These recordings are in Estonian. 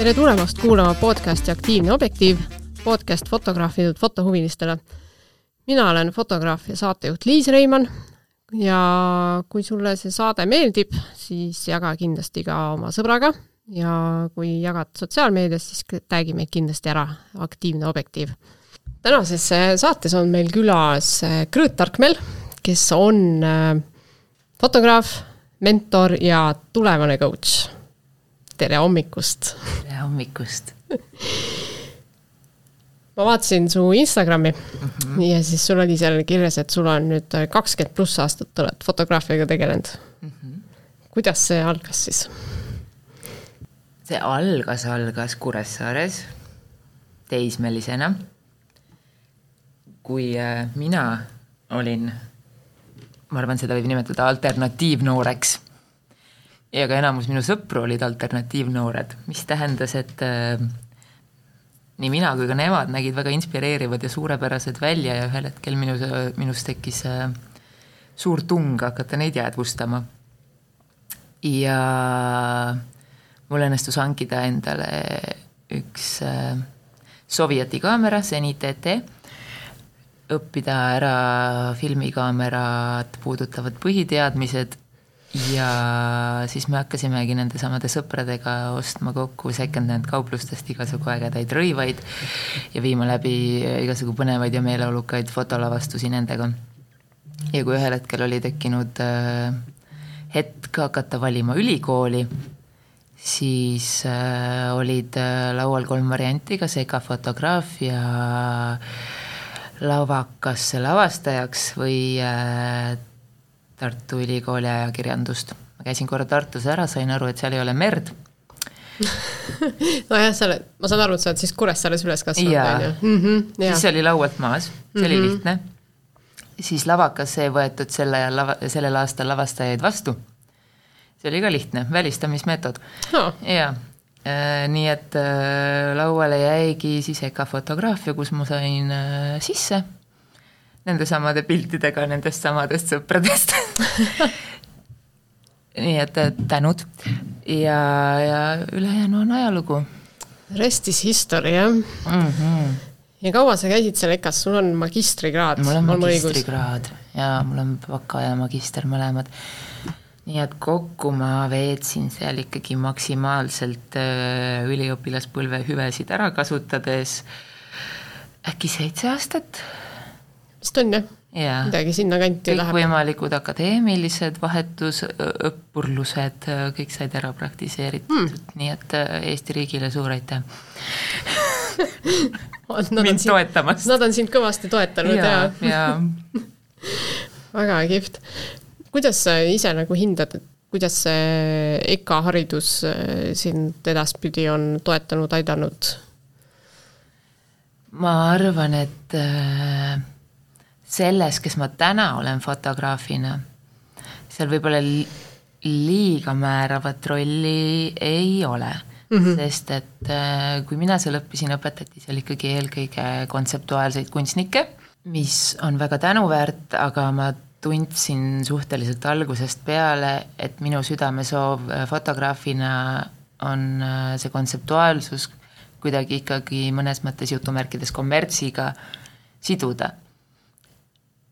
tere tulemast kuulama podcasti Aktiivne objektiiv, podcast fotograafidelt fotohuvilistele. mina olen fotograaf ja saatejuht Liis Reimann ja kui sulle see saade meeldib, siis jaga kindlasti ka oma sõbraga ja kui jagad sotsiaalmeedias, siis tag'i meid kindlasti ära, Aktiivne objektiiv. tänases saates on meil külas Krõõt Tarkmel, kes on äh, fotograaf, mentor ja tulevane coach. Tere hommikust! tere hommikust! ma vaatasin su Instagrami mm -hmm. ja siis sul oli seal kirjas, et sul on nüüd kakskümmend pluss aastat oled fotograafiaga tegelenud mm. -hmm. kuidas see algas siis? see algas, algas Kuressaares teismelisena. kui äh, mina olin, ma arvan, seda võib nimetada alternatiivnooreks. Ja ka enamus minu sõpru olid alternatiivnoored, mis tähendas, et äh, nii mina kui ka nemad nägid väga inspireerivad ja suurepärased välja ja ühel hetkel minu, minus tekkis äh, suur tung hakata neid jäädvustama. ja mul õnnestus hankida endale üks äh, Sovieti kaamera, Zenit ET, õppida ära filmikaamerat puudutavad põhiteadmised ja siis me hakkasimegi nendesamade sõpradega ostma kokku second-hand kauplustest igasugu ägedaid rõivaid ja viima läbi igasugu põnevaid ja meeleolukaid fotolavastusi nendega. ja kui ühel hetkel oli tekkinud äh, hetk hakata valima ülikooli, siis äh, olid äh, laual kolm varianti, kas segafotograafia lavakasse lavastajaks või Tartu Ülikooli ajakirjandust. ma käisin korra Tartus ära, sain aru, et seal ei ole merd nojah, sa oled, ma saan aru, et sa oled siis Kuressaares üles kasvanud, on ju? Mhm, siis see oli laualt maas, see oli mm -hmm. lihtne. siis lavakasse ei võetud selle lava, sellel aastal lavastajaid vastu. see oli ka lihtne, välistamismeetod oh.. jaa äh,, nii et äh, lauale jäigi siis EKA fotograafia, kus ma sain äh, sisse nendesamade piltidega nendest samadest sõpradest nii et tänud ja, ja ülejäänu on ajalugu. Rest is history, jah mm? -hmm. ja kaua sa käisid seal EKA-s, sul on magistrikraad? mul on magistrikraad ja mul on baka ja magister mõlemad. nii et kokku ma veetsin seal ikkagi maksimaalselt äh, üliõpilaspõlve hüvesid ära kasutades äkki seitse aastat vist on jah yeah.? midagi sinnakanti läheb. kõikvõimalikud akadeemilised vahetusõppurlused, kõik said ära praktiseeritud hmm., nii et Eesti riigile suur aitäh mind toetamast. Nad on sind kõvasti toetanud ja, ja, väga kihvt. kuidas sa ise nagu hindad, et kuidas see EKA haridus sind edaspidi on toetanud, aidanud? ma arvan, et äh, selles, kes ma täna olen fotograafina, seal võib-olla liiga määravat rolli ei ole mm. -hmm. sest et äh, kui mina seal õppisin, õpetati seal ikkagi eelkõige kontseptuaalseid kunstnikke, mis on väga tänuväärt, aga ma tundsin suhteliselt algusest peale, et minu südamesoov äh, fotograafina on äh, see kontseptuaalsus kuidagi ikkagi mõnes mõttes jutumärkides kommertsiga siduda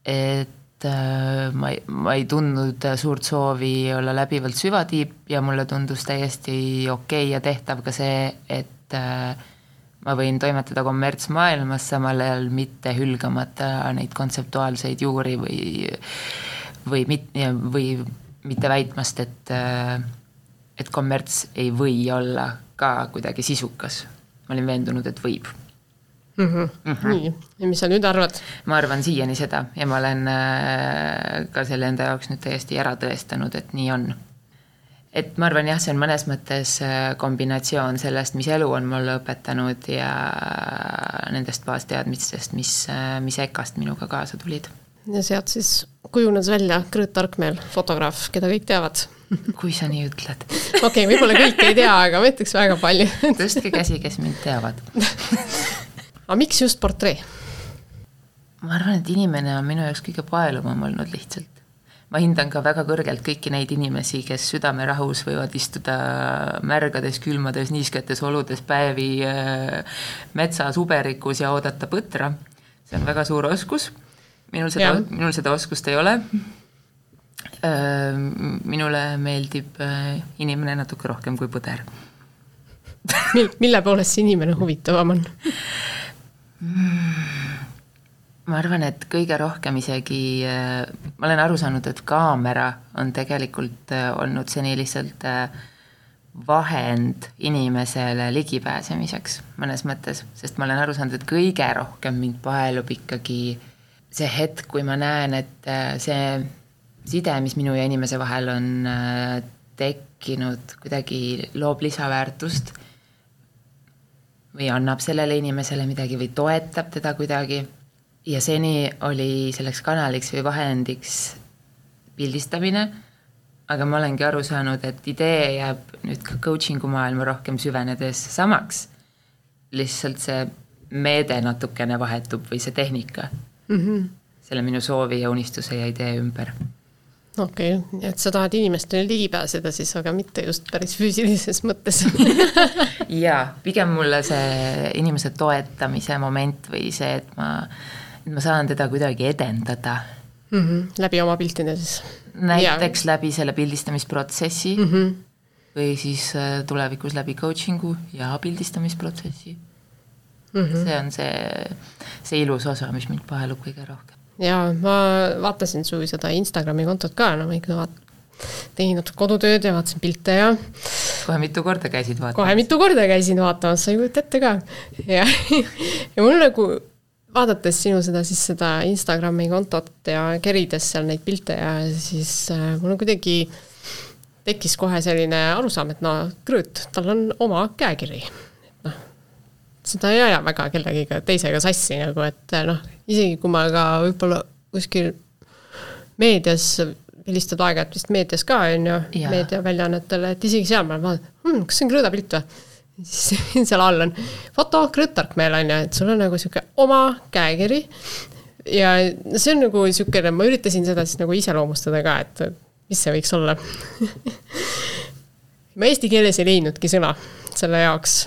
et äh, ma ei, ma ei tundnud suurt soovi olla läbivalt süvatiip ja mulle tundus täiesti okei okay ja tehtav ka see, et äh, ma võin toimetada kommertsmaailmas, samal ajal mitte hülgamata neid kontseptuaalseid juuri või, või mit-, või mitte väitmast, et, äh, et kommerts ei või olla ka kuidagi sisukas. ma olin veendunud, et võib mm. -hmm. Mm -hmm. nii, ja mis sa nüüd arvad? ma arvan siiani seda ja ma olen äh, ka selle enda jaoks nüüd täiesti ära tõestanud, et nii on. et ma arvan jah, see on mõnes mõttes äh, kombinatsioon sellest, mis elu on mulle õpetanud ja nendest baasteadmistest, mis, äh, mis EKA-st minuga kaasa tulid. ja sealt siis kujunes välja Krõõt Tarkmeel, fotograaf, keda kõik teavad kui sa nii ütled. okei okay,, võib-olla kõik ei tea, aga ma ütleks väga palju tõstke käsi, kes mind teavad aga miks just portree? ma arvan, et inimene on minu jaoks kõige paeluvam olnud lihtsalt. ma hindan ka väga kõrgelt kõiki neid inimesi, kes südamerahus võivad istuda märgades, külmades, niisketes oludes päevi äh, metsas uberikus ja oodata põtra. see on väga suur oskus. minul seda, minul seda oskust ei ole. Äh, minule meeldib äh, inimene natuke rohkem kui põder mil-, mille poolest see inimene huvitavam on mm.? ma arvan, et kõige rohkem isegi, äh, ma olen aru saanud, et kaamera on tegelikult äh, olnud seni lihtsalt äh, vahend inimesele ligipääsemiseks mõnes mõttes, sest ma olen aru saanud, et kõige rohkem mind paelub ikkagi see hetk, kui ma näen, et see side, mis minu ja inimese vahel on tekkinud, kuidagi loob lisaväärtust või annab sellele inimesele midagi või toetab teda kuidagi ja seni oli selleks kanaliks või vahendiks pildistamine, aga ma olengi aru saanud, et idee jääb nüüd ka coaching'u maailma rohkem süvenedes samaks. lihtsalt see meede natukene vahetub või see tehnika mm. -hmm. selle minu soovi ja unistuse ja idee ümber okei okay., et sa tahad inimestele ligi pääseda siis, aga mitte just päris füüsilises mõttes jaa, pigem mulle see inimese toetamise moment või see, et ma et ma saan teda kuidagi edendada mm. -hmm. läbi oma piltide siis? näiteks ja. läbi selle pildistamisprotsessi mm -hmm. või siis äh, tulevikus läbi coaching'u ja pildistamisprotsessi mm. -hmm. see on see, see ilus osa, mis mind paelub kõige rohkem. jaa, ma vaatasin su seda Instagrami kontot ka, no ma ikka vaat-, tegin natuke kodutööd ja vaatasin pilte ja kohe mitu korda käisid vaatamas? kohe mitu korda käisin vaatamas, sa ei kujuta ette ka. ja, ja mul nagu vaadates sinu seda siis seda Instagrami kontot ja kerides seal neid pilte ja siis äh, mul on kuidagi tekkis kohe selline arusaam, et no Krõõt, tal on oma käekiri. noh, seda ei aja väga kellegiga teisega sassi nagu, et äh, noh, isegi kui ma ka võib-olla kuskil meedias helistad aeg-ajalt vist meedias ka, on ju, meediaväljaannetele, et isegi seal ma vaatan hm,, kas see on Krõõda pilt või? siis seal all on foto Krõtark meil on ju, et sul on nagu sihuke oma käekiri. ja see on nagu siukene, ma üritasin seda siis nagu iseloomustada ka, et mis see võiks olla ma eesti keeles ei leidnudki sõna selle jaoks.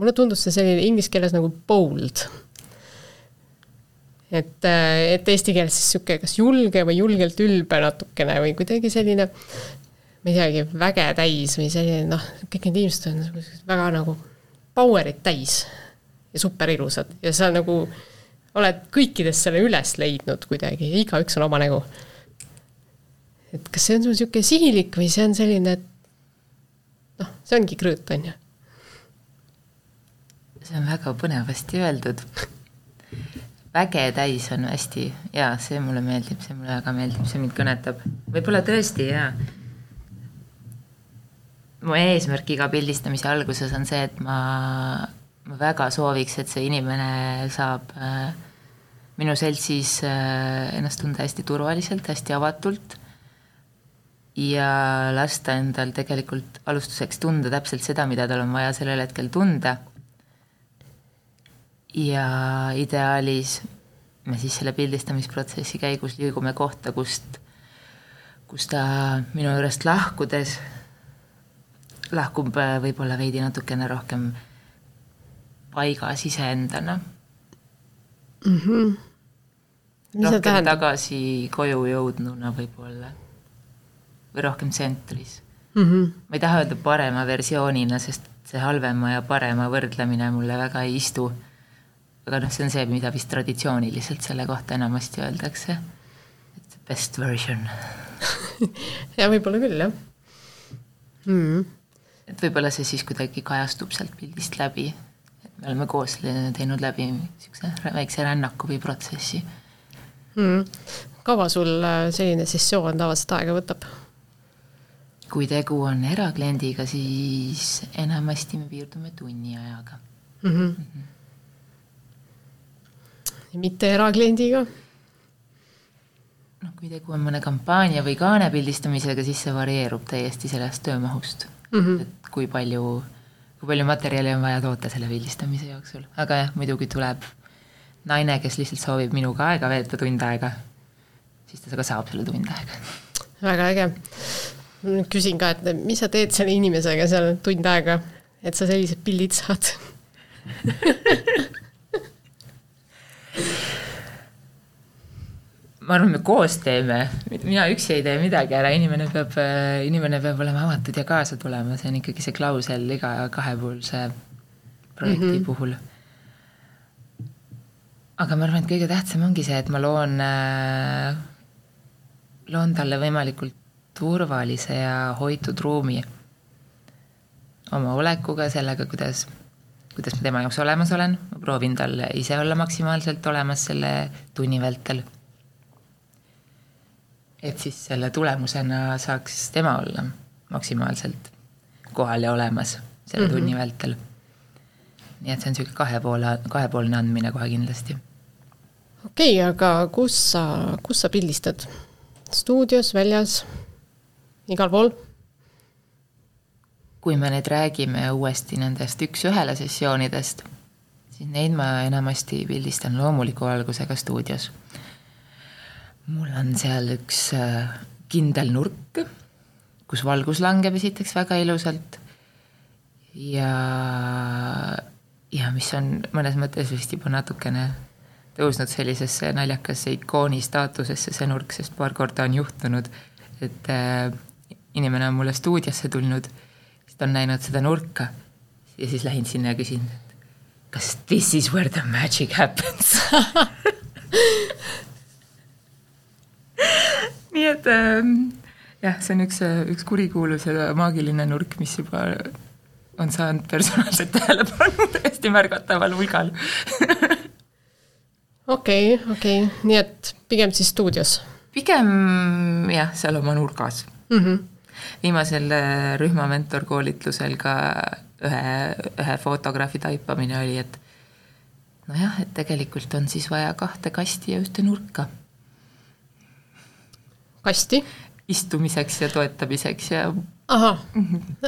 mulle tundus see selline inglise keeles nagu bold. Et, et eesti keeles siis sihuke kas julge või julgelt ülbe natukene või kuidagi selline ma ei teagi, väge täis või selline noh, kõik need inimesed on väga nagu power'it täis ja super ilusad ja sa nagu oled kõikides selle üles leidnud kuidagi igaüks on oma nägu. et kas see on sul niisugune sihilik või see on selline, et noh, see ongi krõõt, on ju? see on väga põnevasti öeldud väge täis on hästi, jaa, see mulle meeldib, see mulle väga meeldib, see mind kõnetab. võib-olla tõesti jaa mu eesmärk iga pildistamise alguses on see, et ma, ma väga sooviks, et see inimene saab äh, minu seltsis äh, ennast tunda hästi turvaliselt, hästi avatult ja lasta endal tegelikult alustuseks tunda täpselt seda, mida tal on vaja sellel hetkel tunda. Ja ideaalis me siis selle pildistamisprotsessi käigus liigume kohta, kust, kus ta minu juurest lahkudes lahkub äh, võib-olla veidi natukene rohkem paigas iseendana mm. -hmm. rohkem tagasi koju jõudnuna võib-olla või rohkem tsentris mm. -hmm. ma ei taha öelda parema versioonina, sest see halvema ja parema võrdlemine mulle väga ei istu. Aga noh, see on see, mida vist traditsiooniliselt selle kohta enamasti öeldakse. et best version ja võib-olla küll, jah mm. et võib-olla see siis kuidagi kajastub sealt pildist läbi, et me oleme koos teinud läbi niisuguse väikse rännaku või protsessi mm.. kaua sul äh, selline sessioon tavaliselt aega võtab? kui tegu on erakliendiga, siis enamasti me piirdume tunni ajaga mm. -hmm. Mm -hmm. Mitte erakliendiga? noh, kui tegu on mõne kampaania või kaane pildistamisega, siis see varieerub täiesti sellest töömahust mm. -hmm. et kui palju, kui palju materjali on vaja toota selle pildistamise jooksul, aga jah, muidugi tuleb naine, kes lihtsalt soovib minuga aega veeta tund aega, siis ta ka saab selle tund aega. väga äge. küsin ka, et mis sa teed selle inimesega seal tund aega, et sa sellised pildid saad ma arvan, me koos teeme, mina üksi ei tee midagi ära, inimene peab, inimene peab olema avatud ja kaasa tulema, see on ikkagi see klausel iga kahepoolse projekti mm -hmm. puhul. aga ma arvan, et kõige tähtsam ongi see, et ma loon, loon talle võimalikult turvalise ja hoitud ruumi oma olekuga, sellega, kuidas, kuidas ma tema jaoks olemas olen, ma proovin talle ise olla maksimaalselt olemas selle tunni vältel et siis selle tulemusena saaks tema olla maksimaalselt kohal ja olemas selle mm -hmm. tunni vältel. nii et see on niisugune kahe poole, kahepoolne andmine kohe kindlasti. okei okay,, aga kus sa, kus sa pildistad? stuudios, väljas, igal pool? Kui me nüüd räägime uuesti nendest üks-ühele sessioonidest, siis neid ma enamasti pildistan loomuliku valgusega stuudios. Mul on seal üks äh, kindel nurk, kus valgus langeb esiteks väga ilusalt ja, ja mis on mõnes mõttes vist juba natukene tõusnud sellisesse naljakasse ikooni staatusesse, see nurk, sest paar korda on juhtunud, et äh, inimene on mulle stuudiosse tulnud, siis ta on näinud seda nurka ja siis lähin sinna ja küsin, kas this is where the magic happens nii et äh, jah, see on üks, üks kurikuulus ja maagiline nurk, mis juba on saanud personaalset tähelepanu täiesti märgataval hulgal okei, okei, nii et pigem siis stuudios? pigem jah, seal oma nurgas mm. -hmm. Viimasel äh, rühma mentorkoolitlusel ka ühe, ühe fotograafi taipamine oli, et nojah, et tegelikult on siis vaja kahte kasti ja ühte nurka kasti. istumiseks ja toetamiseks ja. ahah,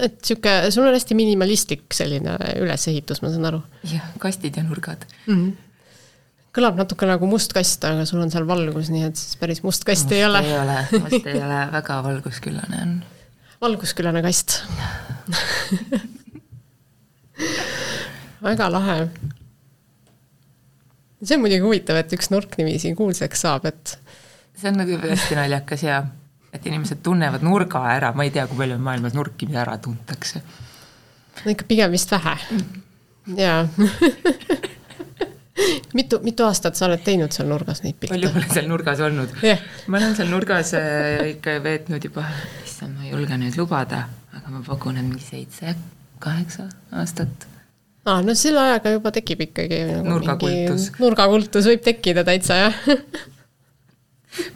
et sihuke, sul on hästi minimalistlik selline ülesehitus, ma saan aru. jah, kastid ja nurgad mm. -hmm kõlab natuke nagu must kast, aga sul on seal valgus, nii et siis päris must kast must ei ole. ei ole, must ei ole, väga valgusküllane on. Valgusküllane kast. Väga lahe. see on muidugi huvitav, et üks nurk niiviisi kuulsaks saab, et see on nagu hästi naljakas ja et inimesed tunnevad nurga ära, ma ei tea, kui palju maailmas nurki, mida ära tuntakse. no ikka pigem vist vähe, jaa mitu, mitu aastat sa oled teinud seal nurgas neid pilte? palju ma olen seal nurgas olnud yeah.? ma olen seal nurgas äh, ikka veetnud juba, issand, ma ei julge nüüd lubada, aga ma pakun, et mingi seitse, kaheksa aastat. aa, no selle ajaga juba tekib ikkagi nagu nurgakultus. nurgakultus võib tekkida täitsa, jah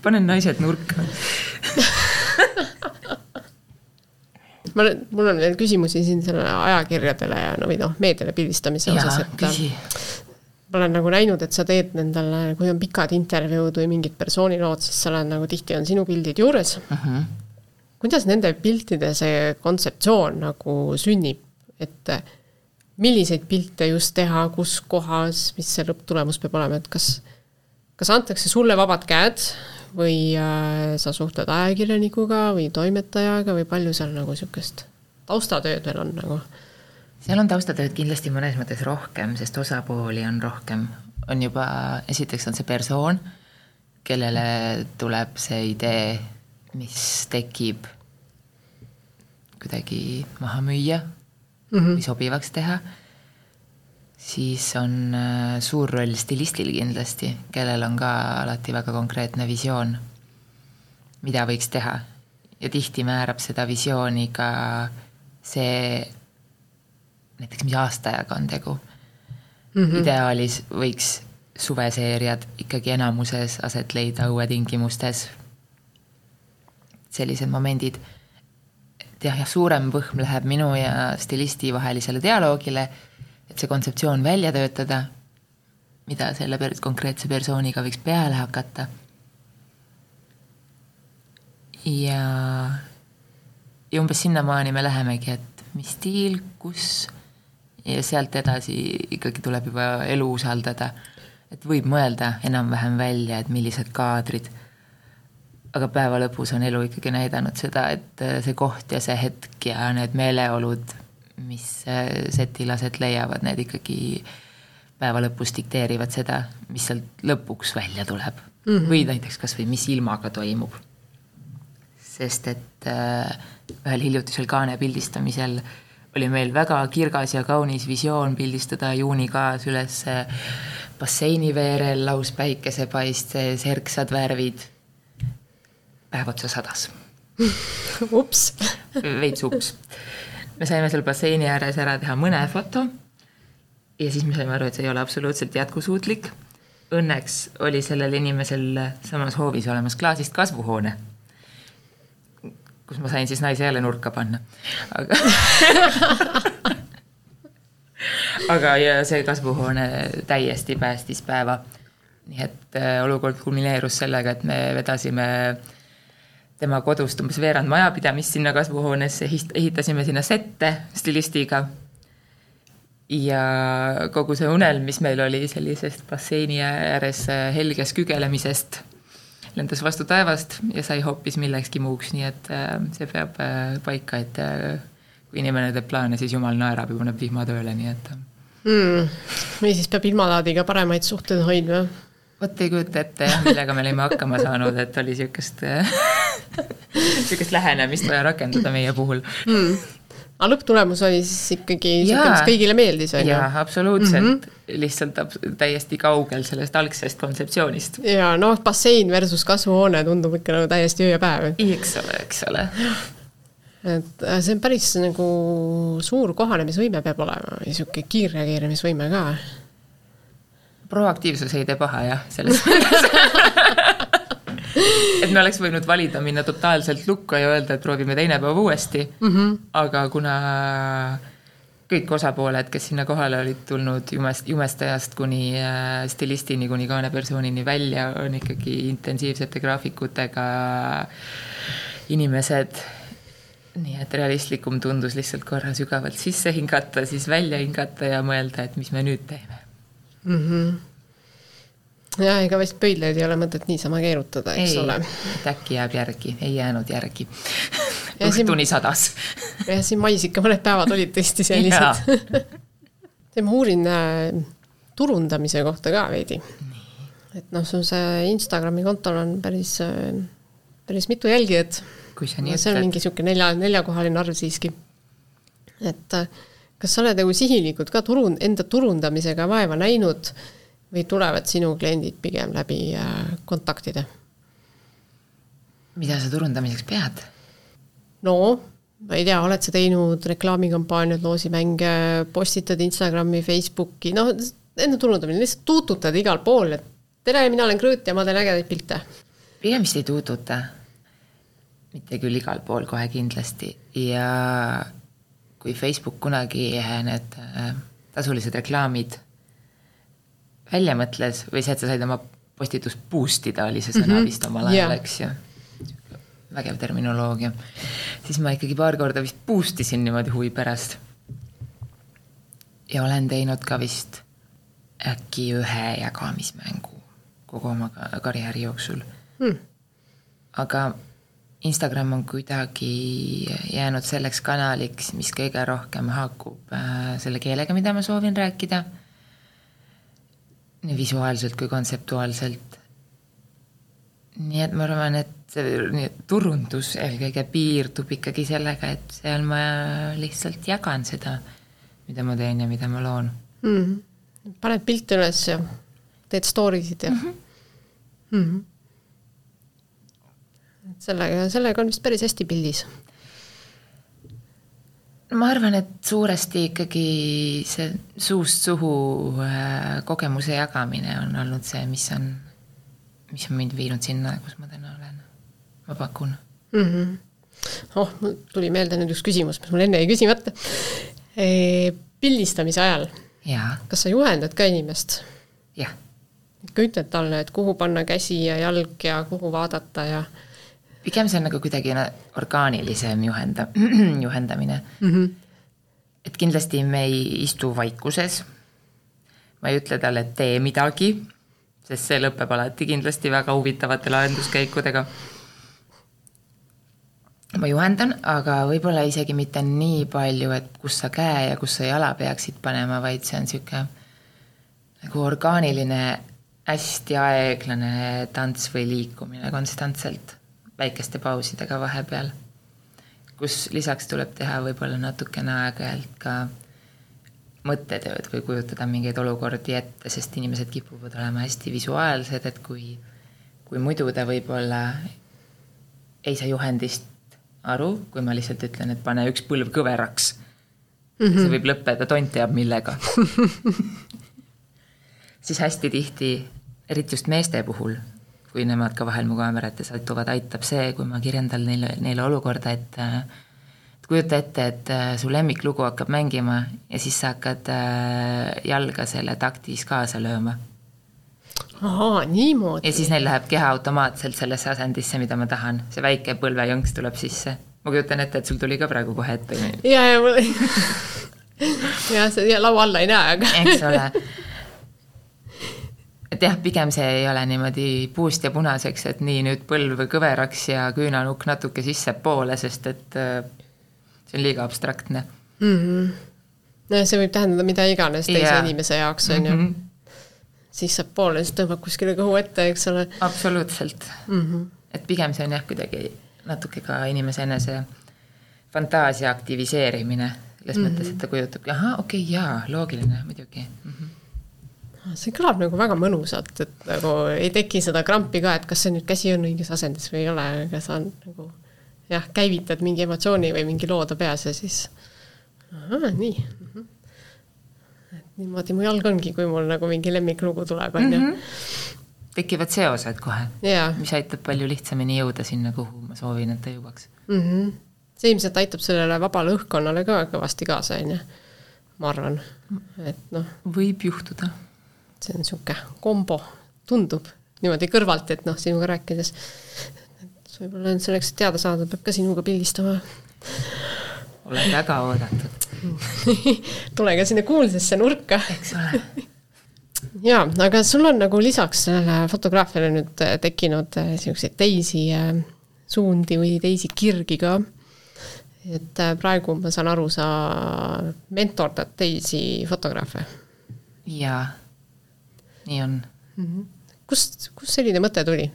panen naised nurka ma, mul on veel küsimusi siin selle ajakirjadele ja no või noh, meediale pildistamise osas, et küsi. Olen nagu näinud, et sa teed nendele, kui on pikad intervjuud või mingid persoonilood, siis sa oled nagu tihti on sinu pildid juures uh. Mhm. -huh. kuidas nende piltide see kontseptsioon nagu sünnib, et milliseid pilte just teha, kus kohas, mis see lõpptulemus peab olema, et kas kas antakse sulle vabad käed või äh, sa suhtled ajakirjanikuga või toimetajaga või palju seal nagu niisugust taustatööd veel on nagu? Seal on taustatööd kindlasti mõnes mõttes rohkem, sest osapooli on rohkem. on juba, esiteks on see persoon, kellele tuleb see idee, mis tekib kuidagi maha müüa mm -hmm. või sobivaks teha siis on äh, suur roll stilistil kindlasti, kellel on ka alati väga konkreetne visioon, mida võiks teha. ja tihti määrab seda visiooni ka see, näiteks mis aastaajaga on tegu mm. -hmm. ideaalis võiks suveseeriad ikkagi enamuses aset leida õuetingimustes. sellised momendid, et jah, jah, suurem võhm läheb minu ja stilisti vahelisele dialoogile et see kontseptsioon välja töötada, mida selle per-, konkreetse persooniga võiks peale hakata. ja, ja umbes sinnamaani me lähemegi, et mis stiil, kus ja sealt edasi ikkagi tuleb juba elu usaldada. et võib mõelda enam-vähem välja, et millised kaadrid aga päeva lõpus on elu ikkagi näidanud seda, et äh, see koht ja see hetk ja need meeleolud, mis äh, setil aset leiavad, need ikkagi päeva lõpus dikteerivad seda, mis sealt lõpuks välja tuleb mm. -hmm. või näiteks kas või mis ilmaga toimub. sest et äh, ühel hiljutisel kaane pildistamisel oli meil väga kirgas ja kaunis visioon pildistada juunikaas üles basseini veerel lauspäikesepaist sees, erksad värvid päev otsa sadas ups veits ups. me saime seal basseini ääres ära teha mõne foto ja siis me saime aru, et see ei ole absoluutselt jätkusuutlik. Õnneks oli sellel inimesel samas hoovis olemas klaasist kasvuhoone, kus ma sain siis naise jälle nurka panna, aga aga ja see kasvuhoone täiesti päästis päeva. nii et äh, olukord kulmineerus sellega, et me vedasime äh, tema kodust umbes veerand majapidamist sinna kasvuhoonesse, ehitasime sinna sette stilistiga. ja kogu see unelm, mis meil oli sellisest basseini ääres helges kügelemisest, lendas vastu taevast ja sai hoopis millekski muuks, nii et äh, see peab äh, paika, et äh, kui inimene teeb plaane, siis jumal naerab ja paneb vihma tööle, nii et mm.. või siis peab ilmalaadiga paremaid suhteid hoidma. Vot ei kujuta ette jah, millega me olime hakkama saanud, et oli sihukest sihukest lähenemist vaja rakendada meie puhul. Mm.. Aga lõpptulemus oli siis ikkagi sihuke, mis kõigile meeldis, on ju? jaa, absoluutselt mm, -hmm. lihtsalt täiesti kaugel sellest algsest kontseptsioonist. ja noh, bassein versus kasvuhoone tundub ikka nagu täiesti öö ja päev. eks ole, eks ole et äh, see on päris nagu suur kohanemisvõime peab olema, niisugune kiirreageerimisvõime ka proaktiivsus ei tee paha jah, selles mõttes et me oleks võinud valida minna totaalselt lukku ja öelda, et proovime teine päev uuesti mm, -hmm. aga kuna kõik osapooled, kes sinna kohale olid tulnud jumest, jumestajast kuni äh, stilistini kuni kaanepersoonini välja, on ikkagi intensiivsete graafikutega inimesed. nii et realistlikum tundus lihtsalt korra sügavalt sisse hingata, siis välja hingata ja mõelda, et mis me nüüd teeme mm. -hmm. Ja ega vist pöidlaid ei ole mõtet niisama keerutada, eks ei, ole. et äkki jääb järgi, ei jäänud järgi. õhtuni sadas. jah, siin mais ikka mõned päevad olid tõesti sellised. ma uurin äh, turundamise kohta ka veidi. et noh, sul see Instagrami kontol on päris, äh, päris mitu jälgijat. see on mingi niisugune nelja, neljakohaline arv siiski. et äh, kas sa oled nagu sihilikult ka turun-, enda turundamisega vaeva näinud või tulevad sinu kliendid pigem läbi äh, kontaktide? mida sa turundamiseks pead? no ma ei tea, oled sa teinud reklaamikampaaniaid, loosimänge, postitad Instagrami, Facebooki, noh, enda turundamine, lihtsalt tuututad igal pool, et tere, mina olen Krõõt ja ma teen ägedaid pilte. pigem vist ei tuututa. mitte küll igal pool kohe kindlasti ja kui Facebook kunagi need äh, tasulised reklaamid välja mõtles või see, et sa said oma postitust boost ida, oli see sõna mm -hmm. vist omal ajal yeah., eks ju. vägev terminoloogia. siis ma ikkagi paar korda vist boost isin niimoodi huvi pärast. ja olen teinud ka vist äkki ühe jagamismängu kogu oma karjääri jooksul mm.. aga Instagram on kuidagi jäänud selleks kanaliks, mis kõige rohkem haakub äh, selle keelega, mida ma soovin rääkida. Nii visuaalselt kui kontseptuaalselt. nii et ma arvan, et see turundus eelkõige piirdub ikkagi sellega, et seal ma lihtsalt jagan seda, mida ma teen ja mida ma loon mm. -hmm. paned pilte üles ja teed story sid ja mm. -hmm. Mm -hmm sellega, sellega on vist päris hästi pildis. Ma arvan, et suuresti ikkagi see suust suhu äh, kogemuse jagamine on olnud see, mis on, mis on mind viinud sinna, kus ma täna olen. ma pakun mm. -hmm. oh, mul tuli meelde nüüd üks küsimus, mis mul enne jäi küsimata e,. pildistamise ajal, kas sa juhendad ka inimest? jah. ikka ütled talle, et kuhu panna käsi ja jalg ja kuhu vaadata ja pigem see on nagu kuidagi orgaanilisem juhenda, juhendamine mm. -hmm. et kindlasti me ei istu vaikuses. ma ei ütle talle, et tee midagi, sest see lõpeb alati kindlasti väga huvitavate lahenduskäikudega. ma juhendan, aga võib-olla isegi mitte nii palju, et kus sa käe ja kus sa jala peaksid panema, vaid see on niisugune nagu orgaaniline, hästi aeglane tants või liikumine konstantselt, väikeste pausidega vahepeal. kus lisaks tuleb teha võib-olla natukene aeg-ajalt ka mõttetööd või kujutada mingeid olukordi ette, sest inimesed kipuvad olema hästi visuaalsed, et kui, kui muidu ta võib-olla ei saa juhendist aru, kui ma lihtsalt ütlen, et pane üks põlv kõveraks mm. -hmm. see võib lõppeda tont teab millega siis hästi tihti, eriti just meeste puhul, kui nemad ka vahel mu kaamerate satuvad, aitab see, kui ma kirjeldan neile, neile olukorda, et et kujuta ette, et äh, su lemmiklugu hakkab mängima ja siis sa hakkad äh, jalga selle taktis kaasa lööma ahaa, niimoodi. ja siis neil läheb keha automaatselt sellesse asendisse, mida ma tahan, see väike põlvejõnks tuleb sisse. ma kujutan ette, et sul tuli ka praegu kohe ette. ja, ja mul jah, see ja laua alla ei näe, aga eks ole. Et jah, pigem see ei ole niimoodi puust ja punaseks, et nii nüüd põlv kõveraks ja küünanukk natuke sissepoole, sest et äh, see on liiga abstraktne mm. -hmm. no see võib tähendada mida iganes teise yeah. inimese jaoks, on ju -hmm sissepoole, siis tõmbab kuskile kõhu ette, eks ole. absoluutselt mm. -hmm. et pigem see on jah, kuidagi natuke ka inimese enese fantaasia aktiviseerimine, selles mm -hmm. mõttes, et ta kujutabki, ahah, okei okay,, jaa, loogiline, muidugi mm. -hmm see kõlab nagu väga mõnusalt, et nagu ei teki seda krampi ka, et kas see nüüd käsi on õiges asendis või ei ole, aga sa nagu jah, käivitad mingi emotsiooni või mingi loo ta peas ja siis ahah, nii mm. -hmm niimoodi mu jalg ongi, kui mul nagu mingi lemmiklugu tuleb, on ju. Mhm. tekivad seosed kohe yeah., mis aitab palju lihtsamini jõuda sinna, kuhu ma soovin, et ta jõuaks mm. -hmm. see ilmselt aitab sellele vabale õhkkonnale ka kõvasti kaasa, on ju, ma arvan, et noh. võib juhtuda. See on niisugune kombo, tundub niimoodi kõrvalt, et noh, sinuga rääkides, et võib-olla selleks, et teada saada, peab ka sinuga pildistama oled väga oodatud tule ka sinna kuulsasse nurka. eks ole jaa, aga sul on nagu lisaks sellele fotograafiale nüüd äh, tekkinud niisuguseid äh, teisi äh, suundi või teisi kirgi ka. et praegu ma saan aru, sa mentordad teisi fotograafe. jaa, nii on mm. -hmm. kust, kust selline mõte tuli?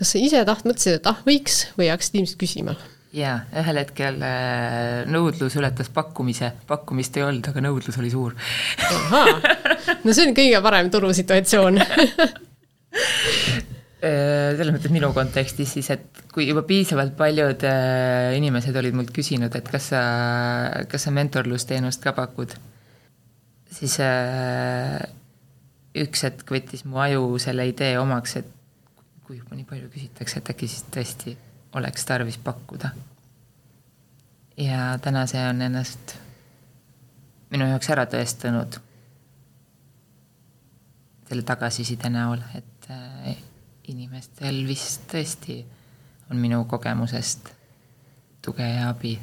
kas sa ise taht-, mõtlesid, et ah, võiks või hakkasid inimesed küsima? jaa, ühel hetkel äh, nõudlus ületas pakkumise, pakkumist ei olnud, aga nõudlus oli suur. no see on kõige parem turusituatsioon äh, selles mõttes minu kontekstis siis, et kui juba piisavalt paljud äh, inimesed olid mult küsinud, et kas sa, kas sa mentorlusteenust ka pakud, siis üks hetk võttis mu aju selle idee omaks, et kui juba nii palju küsitakse, et äkki siis tõesti oleks tarvis pakkuda. ja täna see on ennast minu jaoks ära tõestanud selle tagasiside näol, et äh, inimestel vist tõesti on minu kogemusest tuge ja abi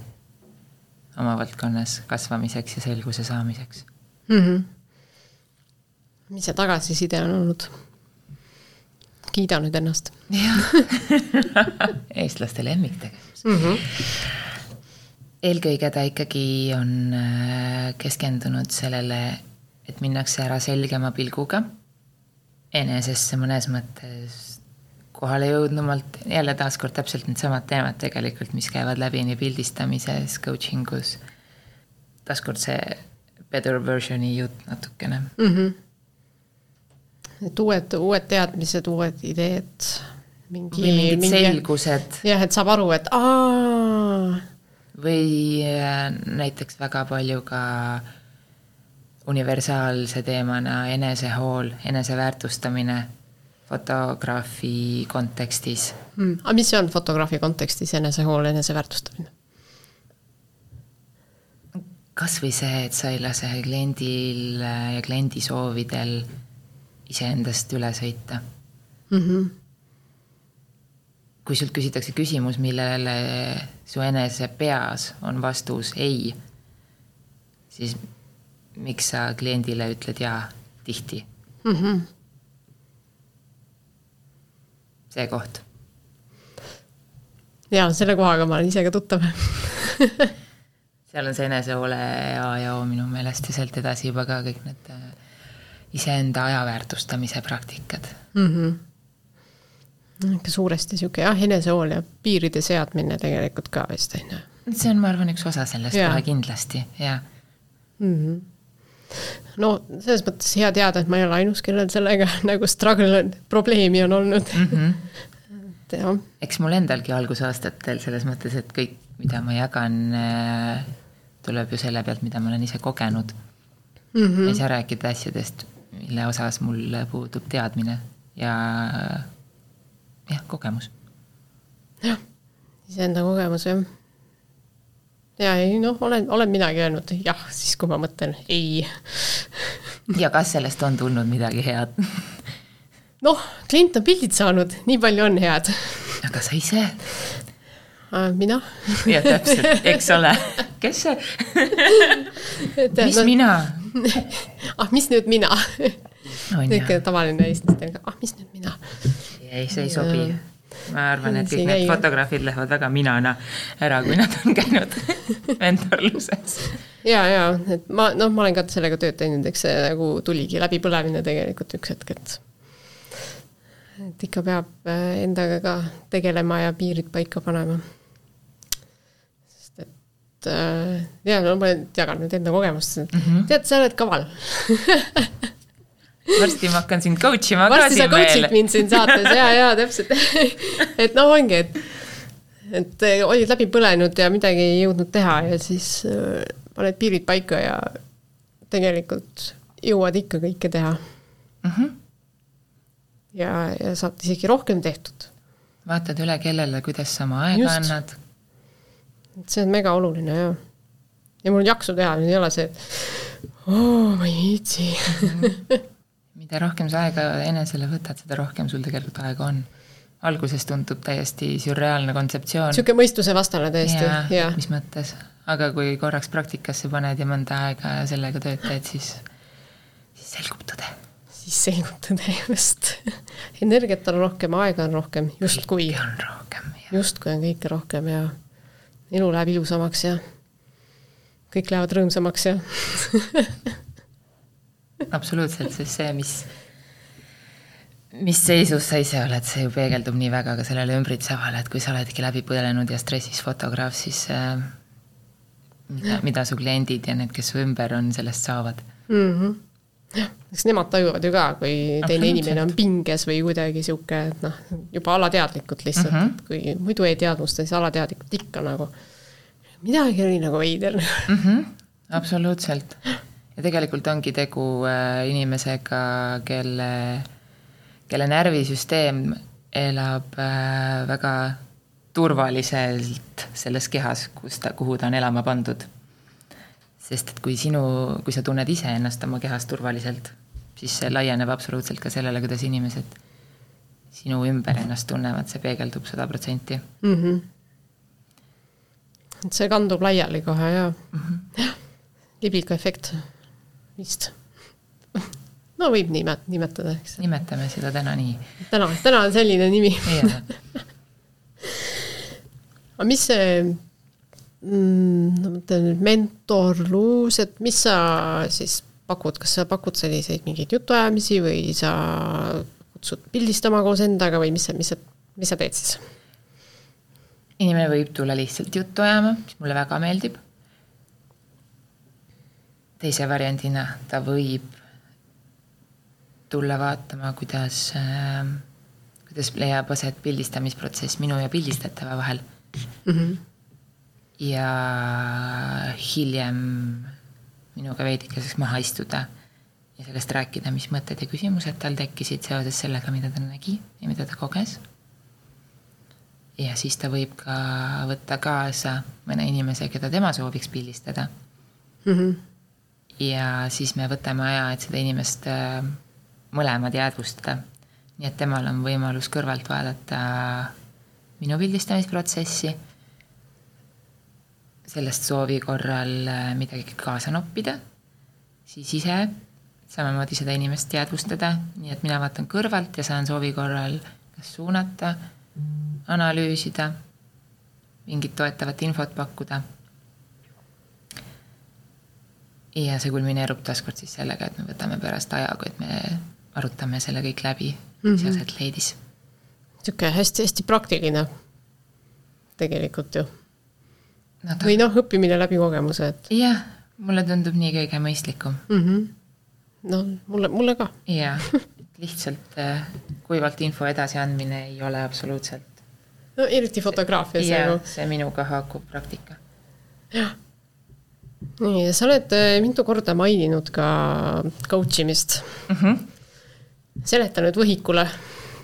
oma valdkonnas kasvamiseks ja selguse saamiseks mm. -hmm. Mis see tagasiside on olnud? kiida nüüd ennast. eestlaste lemmiktegevus mm. -hmm. eelkõige ta ikkagi on äh, keskendunud sellele, et minnakse ära selgema pilguga enesesse mõnes mõttes kohale jõudnumalt, jälle taaskord täpselt needsamad teemad tegelikult, mis käivad läbi nii pildistamises, coaching us. taaskord see better version'i jutt natukene mm. -hmm et uued, uued teadmised, uued ideed, mingi, mingid mingi, selgused. jah, et saab aru, et aa. või äh, näiteks väga palju ka universaalse teemana enesehool, eneseväärtustamine fotograafi kontekstis mm.. aga mis see on fotograafi kontekstis, enesehool, eneseväärtustamine? kas või see, et sa ei lase kliendil ja kliendi soovidel iseendast üle sõita mm. -hmm. kui sult küsitakse küsimus, millele su enese peas on vastus ei, siis miks sa kliendile ütled jaa tihti mm? -hmm. see koht. jaa, selle kohaga ma olen ise ka tuttav seal on see enesehoole A ja O minu meelest ja sealt edasi juba ka kõik need äh, iseenda aja väärtustamise praktikad mm. -hmm. ikka suuresti niisugune jah, enesehool ja piiride seadmine tegelikult ka vist, on ju. see on, ma arvan, üks osa sellest kohe kindlasti, jah mm. -hmm no selles mõttes hea teada, et ma ei ole ainus, kellel sellega nagu struggle on, probleemi on olnud mm. -hmm. et jah. eks mul endalgi algusaastatel selles mõttes, et kõik, mida ma jagan, äh, tuleb ju selle pealt, mida ma olen ise kogenud mm. -hmm. ei saa rääkida asjadest, mille osas mul puudub teadmine ja jah, kogemus. jah, iseenda kogemus jah ja ei noh, olen, olen midagi öelnud jah, siis kui ma mõtlen ei. ja kas sellest on tulnud midagi head? noh, klient on pildid saanud, nii palju on head. aga sa ise? mina. jah, täpselt, eks ole, kes see mis no, mina? ah, mis nüüd mina? niisugune tavaline eestlaste, ah, mis nüüd mina? ei, see ei sobi ma arvan, et kõik need käi. fotograafid lähevad väga minana ära, kui nad on käinud mentorluses. ja, ja et ma noh, ma olen ka sellega tööd teinud, eks see nagu tuligi läbipõlemine tegelikult üks hetk, et et ikka peab äh, endaga ka tegelema ja piirid paika panema. Et äh, ja no ma jagan nüüd enda kogemust mm, -hmm. tead, sa oled kaval varsti ma hakkan sind coach ima ka siin veel. varsti sa coach'id mind siin saates ja, ja täpselt et noh, ongi, et, et eh, olid läbi põlenud ja midagi ei jõudnud teha ja siis äh, paned piirid paika ja tegelikult jõuad ikka kõike teha mm. -hmm. ja, ja saad isegi rohkem tehtud. vaatad üle, kellele, kuidas sa oma aega Just. annad. See on mega oluline ja. ja mul on jaksu teha, ei ole see, et oo, ma ei viitsi mida rohkem sa aega enesele võtad, seda rohkem sul tegelikult aega on. alguses tundub täiesti sürreaalne kontseptsioon. niisugune mõistusevastane täiesti, jah. mis mõttes, aga kui korraks praktikasse paned ja mõnda aega sellega tööd teed, siis, siis selgub tõde. siis selgub tõde, just. energiat on rohkem, aega on rohkem, justkui. kõike on rohkem, justkui on kõike rohkem ja elu läheb ilusamaks ja kõik lähevad rõõmsamaks ja absoluutselt, sest see, mis, mis seisus sa ise oled, see ju peegeldub nii väga ka sellele ümbritsevale, et kui sa oledki läbi põlenud ja stressis fotograaf, siis äh, mida, mida su kliendid ja need, kes su ümber on, sellest saavad mm. -hmm eks nemad tajuvad ju ka, kui teine inimene on pinges või kuidagi sihuke, et noh, juba alateadlikult lihtsalt mm, -hmm. kui muidu ei teadvusta, siis alateadlikult ikka nagu midagi oli nagu veider mm. -hmm. absoluutselt ja tegelikult ongi tegu äh, inimesega, kelle, kelle närvisüsteem elab äh, väga turvaliselt selles kehas, kus ta, kuhu ta on elama pandud. Sest et kui sinu, kui sa tunned iseennast oma kehas turvaliselt, siis see laieneb absoluutselt ka sellele, kuidas inimesed sinu ümber ennast tunnevad, see peegeldub sada protsenti. Mhm. et see kandub laiali kohe ja mm -hmm. jah, libliku efekt vist no võib nimet-, nimetada, eks. nimetame seda täna nii. täna, täna on selline nimi aga mis see mm,, ma mõtlen nüüd mentorlus, et mis sa siis pakud, kas sa pakud selliseid mingeid jutuajamisi või sa kutsud pildistama koos endaga või mis sa, mis sa, mis sa teed siis? inimene võib tulla lihtsalt juttu ajama, mis mulle väga meeldib teise variandina ta võib tulla vaatama, kuidas äh,, kuidas leiab aset pildistamisprotsess minu ja pildistatava vahel mm. -hmm. Ja hiljem minuga veidikeseks maha istuda ja sellest rääkida, mis mõtted ja küsimused tal tekkisid seoses sellega, mida ta nägi ja mida ta koges. ja siis ta võib ka võtta kaasa mõne inimese, keda tema sooviks pildistada mm. -hmm ja siis me võtame aja, et seda inimest äh, mõlemad jäädvustada. nii et temal on võimalus kõrvalt vaadata minu pildistamisprotsessi, sellest soovi korral äh, midagi kaasa noppida, siis ise samamoodi seda inimest teadvustada, nii et mina vaatan kõrvalt ja saan soovi korral kas suunata, analüüsida mingit toetavat infot pakkuda. ja see kulmineerub taaskord siis sellega, et me võtame pärast ajaga, et me arutame selle kõik läbi mm, -hmm. mis aset leidis. niisugune hästi-hästi praktiline tegelikult ju no,. või noh, õppimine läbi kogemuse, et. jah, mulle tundub nii kõige mõistlikum mm. -hmm. no mulle, mulle ka. jah, lihtsalt äh, kuivalt info edasiandmine ei ole absoluutselt. no eriti fotograafias. jah, see minuga haakub praktika. jah nii, sa oled äh, mitu korda maininud ka coach imist mm. -hmm. seleta nüüd võhikule,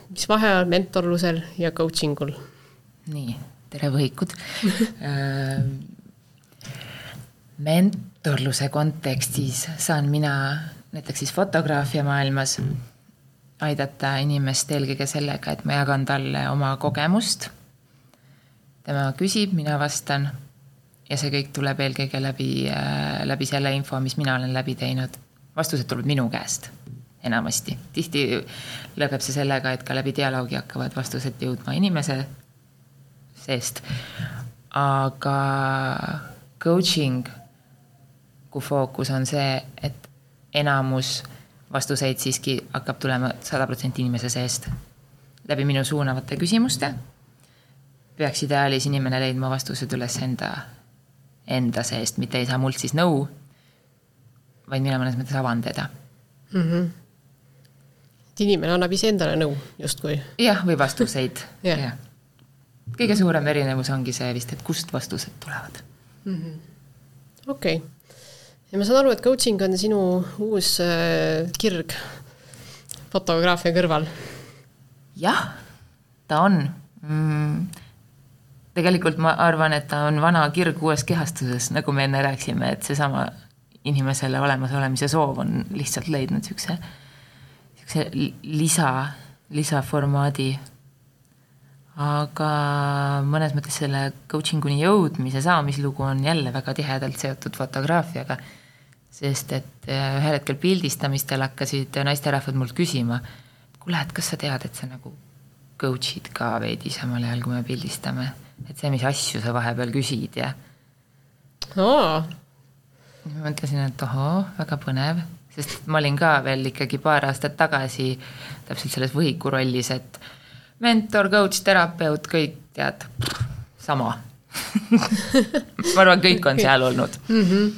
mis vahe on mentorlusel ja coaching ul? nii, tere võhikud äh, mentorluse kontekstis saan mina näiteks siis fotograafia maailmas aidata inimest eelkõige sellega, et ma jagan talle oma kogemust. tema küsib, mina vastan ja see kõik tuleb eelkõige läbi, äh, läbi selle info, mis mina olen läbi teinud. vastused tulevad minu käest enamasti, tihti lõpeb see sellega, et ka läbi dialoogi hakkavad vastused jõudma inimese seest. aga coaching, kui fookus on see, et enamus vastuseid siiski hakkab tulema sada protsenti inimese seest. läbi minu suunavate küsimuste peaks ideaalis inimene leidma vastused üles enda enda seest, mitte ei saa mult siis nõu, vaid mina mõnes mõttes avan teda mm. -hmm. et inimene annab iseendale nõu justkui. jah, või vastuseid yeah., jah. Kõige suurem erinevus ongi see vist, et kust vastused tulevad -hmm.. okei ja ma saan aru, et coaching on sinu uus äh, kirg fotograafia kõrval. jah, ta on mm tegelikult ma arvan, et ta on vana kirg uues kehastuses, nagu me enne rääkisime, et seesama inimesele olemasolemise soov on lihtsalt leidnud niisuguse, niisuguse lisa, lisaformaadi. Aga mõnes mõttes selle coaching uni jõudmise saamislugu on jälle väga tihedalt seotud fotograafiaga, sest et äh, ühel hetkel pildistamistel hakkasid naisterahvad mult küsima, kuule, et kas sa tead, et sa nagu coach'id ka veidi samal ajal, kui me pildistame? Et see, mis asju sa vahepeal küsid ja oh.. ma mõtlesin, et ohoo, väga põnev, sest ma olin ka veel ikkagi paar aastat tagasi täpselt selles võhiku rollis, et mentor, coach, terapeut, kõik tead, sama ma arvan, kõik on seal olnud mm. -hmm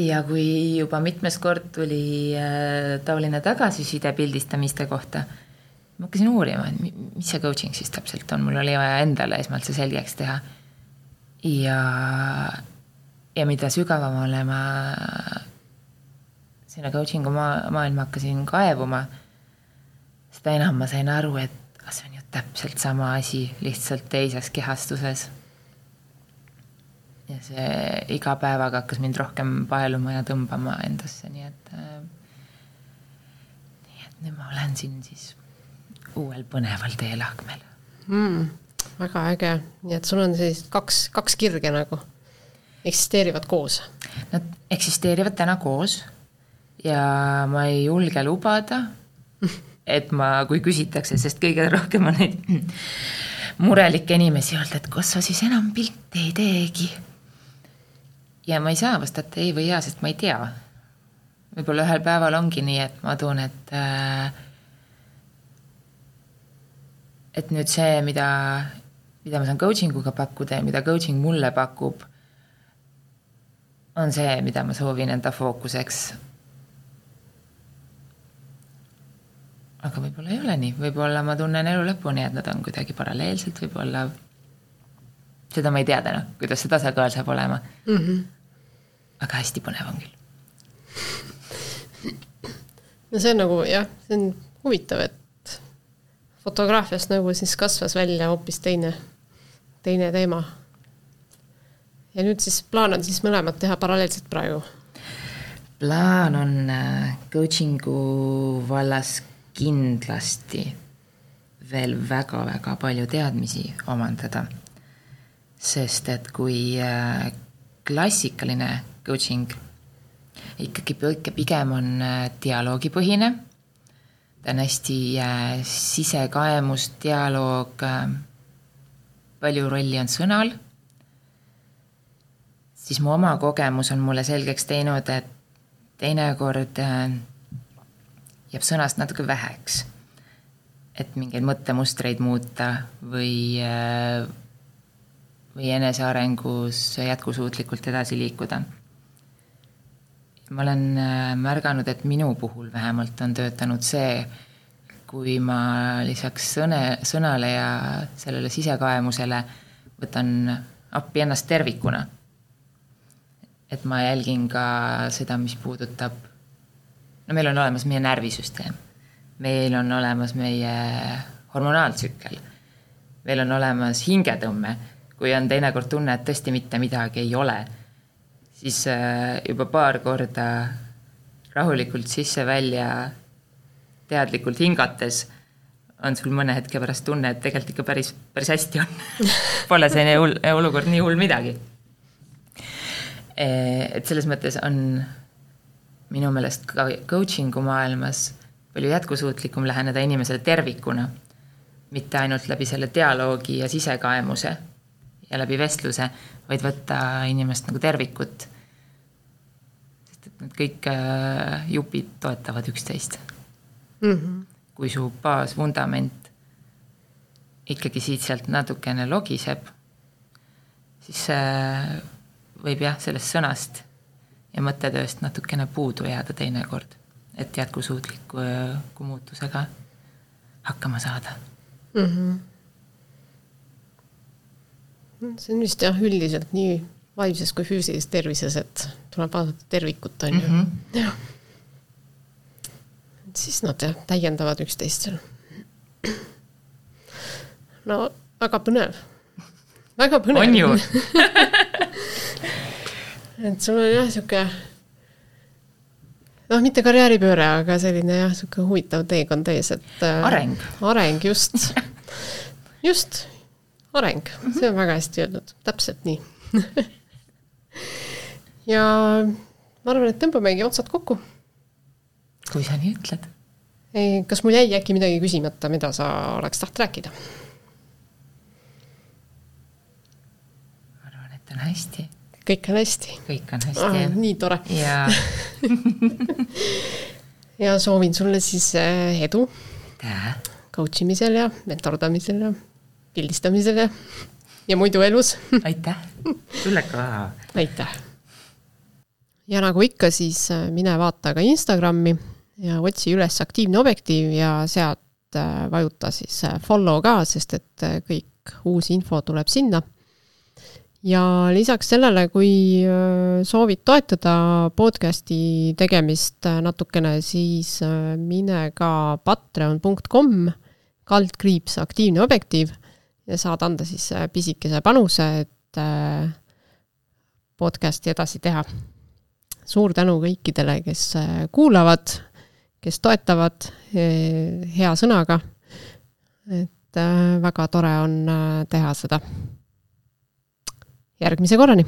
ja kui juba mitmes kord tuli äh, taoline tagasiside pildistamiste kohta ma hakkasin uurima, et mis see coaching siis täpselt on, mul oli vaja endale esmalt see selgeks teha. ja, ja mida sügavamale ma sinna coaching'u maa, maailma hakkasin kaevuma, seda enam ma sain aru, et see on ju täpselt sama asi, lihtsalt teises kehastuses. ja see iga päevaga hakkas mind rohkem paeluma ja tõmbama endasse, nii et äh,, nii et nüüd ma olen siin siis uuel põneval teelahkmel mm,. väga äge, nii et sul on sellised kaks, kaks kirge nagu eksisteerivad koos? Nad eksisteerivad täna koos ja ma ei julge lubada, et ma, kui küsitakse, sest kõige rohkem on neid murelikke inimesi öelda, et kas sa siis enam pilte ei teegi. ja ma ei saa vastata ei või jaa, sest ma ei tea. võib-olla ühel päeval ongi nii, et ma tunnen, et äh, et nüüd see, mida, mida ma saan coaching uga pakkuda ja mida coaching mulle pakub, on see, mida ma soovin enda fookuseks. Aga võib-olla ei ole nii, võib-olla ma tunnen elu lõpuni, et nad on kuidagi paralleelselt, võib-olla seda ma ei tea täna, kuidas see tasakaal saab olema mm. -hmm. aga hästi põnev on küll. no see on nagu jah, see on huvitav, et fotograafiast nagu siis kasvas välja hoopis teine, teine teema. ja nüüd siis plaan on siis mõlemad teha paralleelselt praegu? plaan on äh, coaching'u vallas kindlasti veel väga-väga palju teadmisi omandada. sest et kui äh, klassikaline coaching ikkagi pigem on äh, dialoogipõhine ta on hästi äh, sisekaemus, dialoog palju rolli on sõnal, siis mu oma kogemus on mulle selgeks teinud, et teinekord jääb sõnast natuke väheks. et mingeid mõttemustreid muuta või, äh, või enesearengus jätkusuutlikult edasi liikuda. ma olen äh, märganud, et minu puhul vähemalt on töötanud see, kui ma lisaks sõne, sõnale ja sellele sisekaemusele võtan appi ennast tervikuna. et ma jälgin ka seda, mis puudutab, no meil on olemas meie närvisüsteem, meil on olemas meie hormonaaltsükkel, meil on olemas hingetõmme, kui on teinekord tunne, et tõesti mitte midagi ei ole, siis äh, juba paar korda rahulikult sisse-välja teadlikult hingates on sul mõne hetke pärast tunne, et tegelikult ikka päris, päris hästi on. Pole see nii hull, olukord nii hull midagi. et selles mõttes on minu meelest ka coaching'u maailmas palju jätkusuutlikum läheneda inimesele tervikuna, mitte ainult läbi selle dialoogi ja sisekaemuse ja läbi vestluse, vaid võtta inimest nagu tervikut. sest et need kõik äh, jupid toetavad üksteist mm. -hmm. kui su baasvundament ikkagi siit-sealt natukene logiseb, siis võib jah, sellest sõnast ja mõttetööst natukene puudu jääda teinekord, et jätkusuutliku muutusega hakkama saada mm. -hmm. see on vist jah, üldiselt nii vaimses kui füüsilises tervises, et tuleb vaadata tervikut, on ju mm. -hmm. jah siis nad jah, täiendavad üksteist seal. no väga põnev, väga põnev. on ju et sul on jah, sihuke noh, mitte karjääripööre, aga selline jah, sihuke huvitav teekond ees, et äh,. areng. areng, just just, areng, see on väga hästi öeldud, täpselt nii ja ma arvan, et tõmbamegi otsad kokku kui sa nii ütled. kas mul jäi äkki midagi küsimata, mida sa oleks tahtnud rääkida? ma arvan, et on hästi. Kõik on hästi? kõik on hästi ah,. nii tore. ja ja soovin sulle siis eh, edu. coach imisel ja mentordamisel ja pildistamisel ja, ja muidu elus aitäh, sulle ka. aitäh. ja nagu ikka, siis eh, mine vaata ka Instagrami ja otsi üles aktiivne objektiiv ja sealt äh, vajuta siis äh, follow ka, sest et äh, kõik uus info tuleb sinna. Ja lisaks sellele, kui soovid toetada podcast'i tegemist natukene, siis mine ka patreon.com kaldkriips aktiivne objektiiv ja saad anda siis pisikese panuse, et podcast'i edasi teha. suur tänu kõikidele, kes kuulavad kes toetavad hea sõnaga. et äh, väga tore on äh, teha seda. Järgmise korrani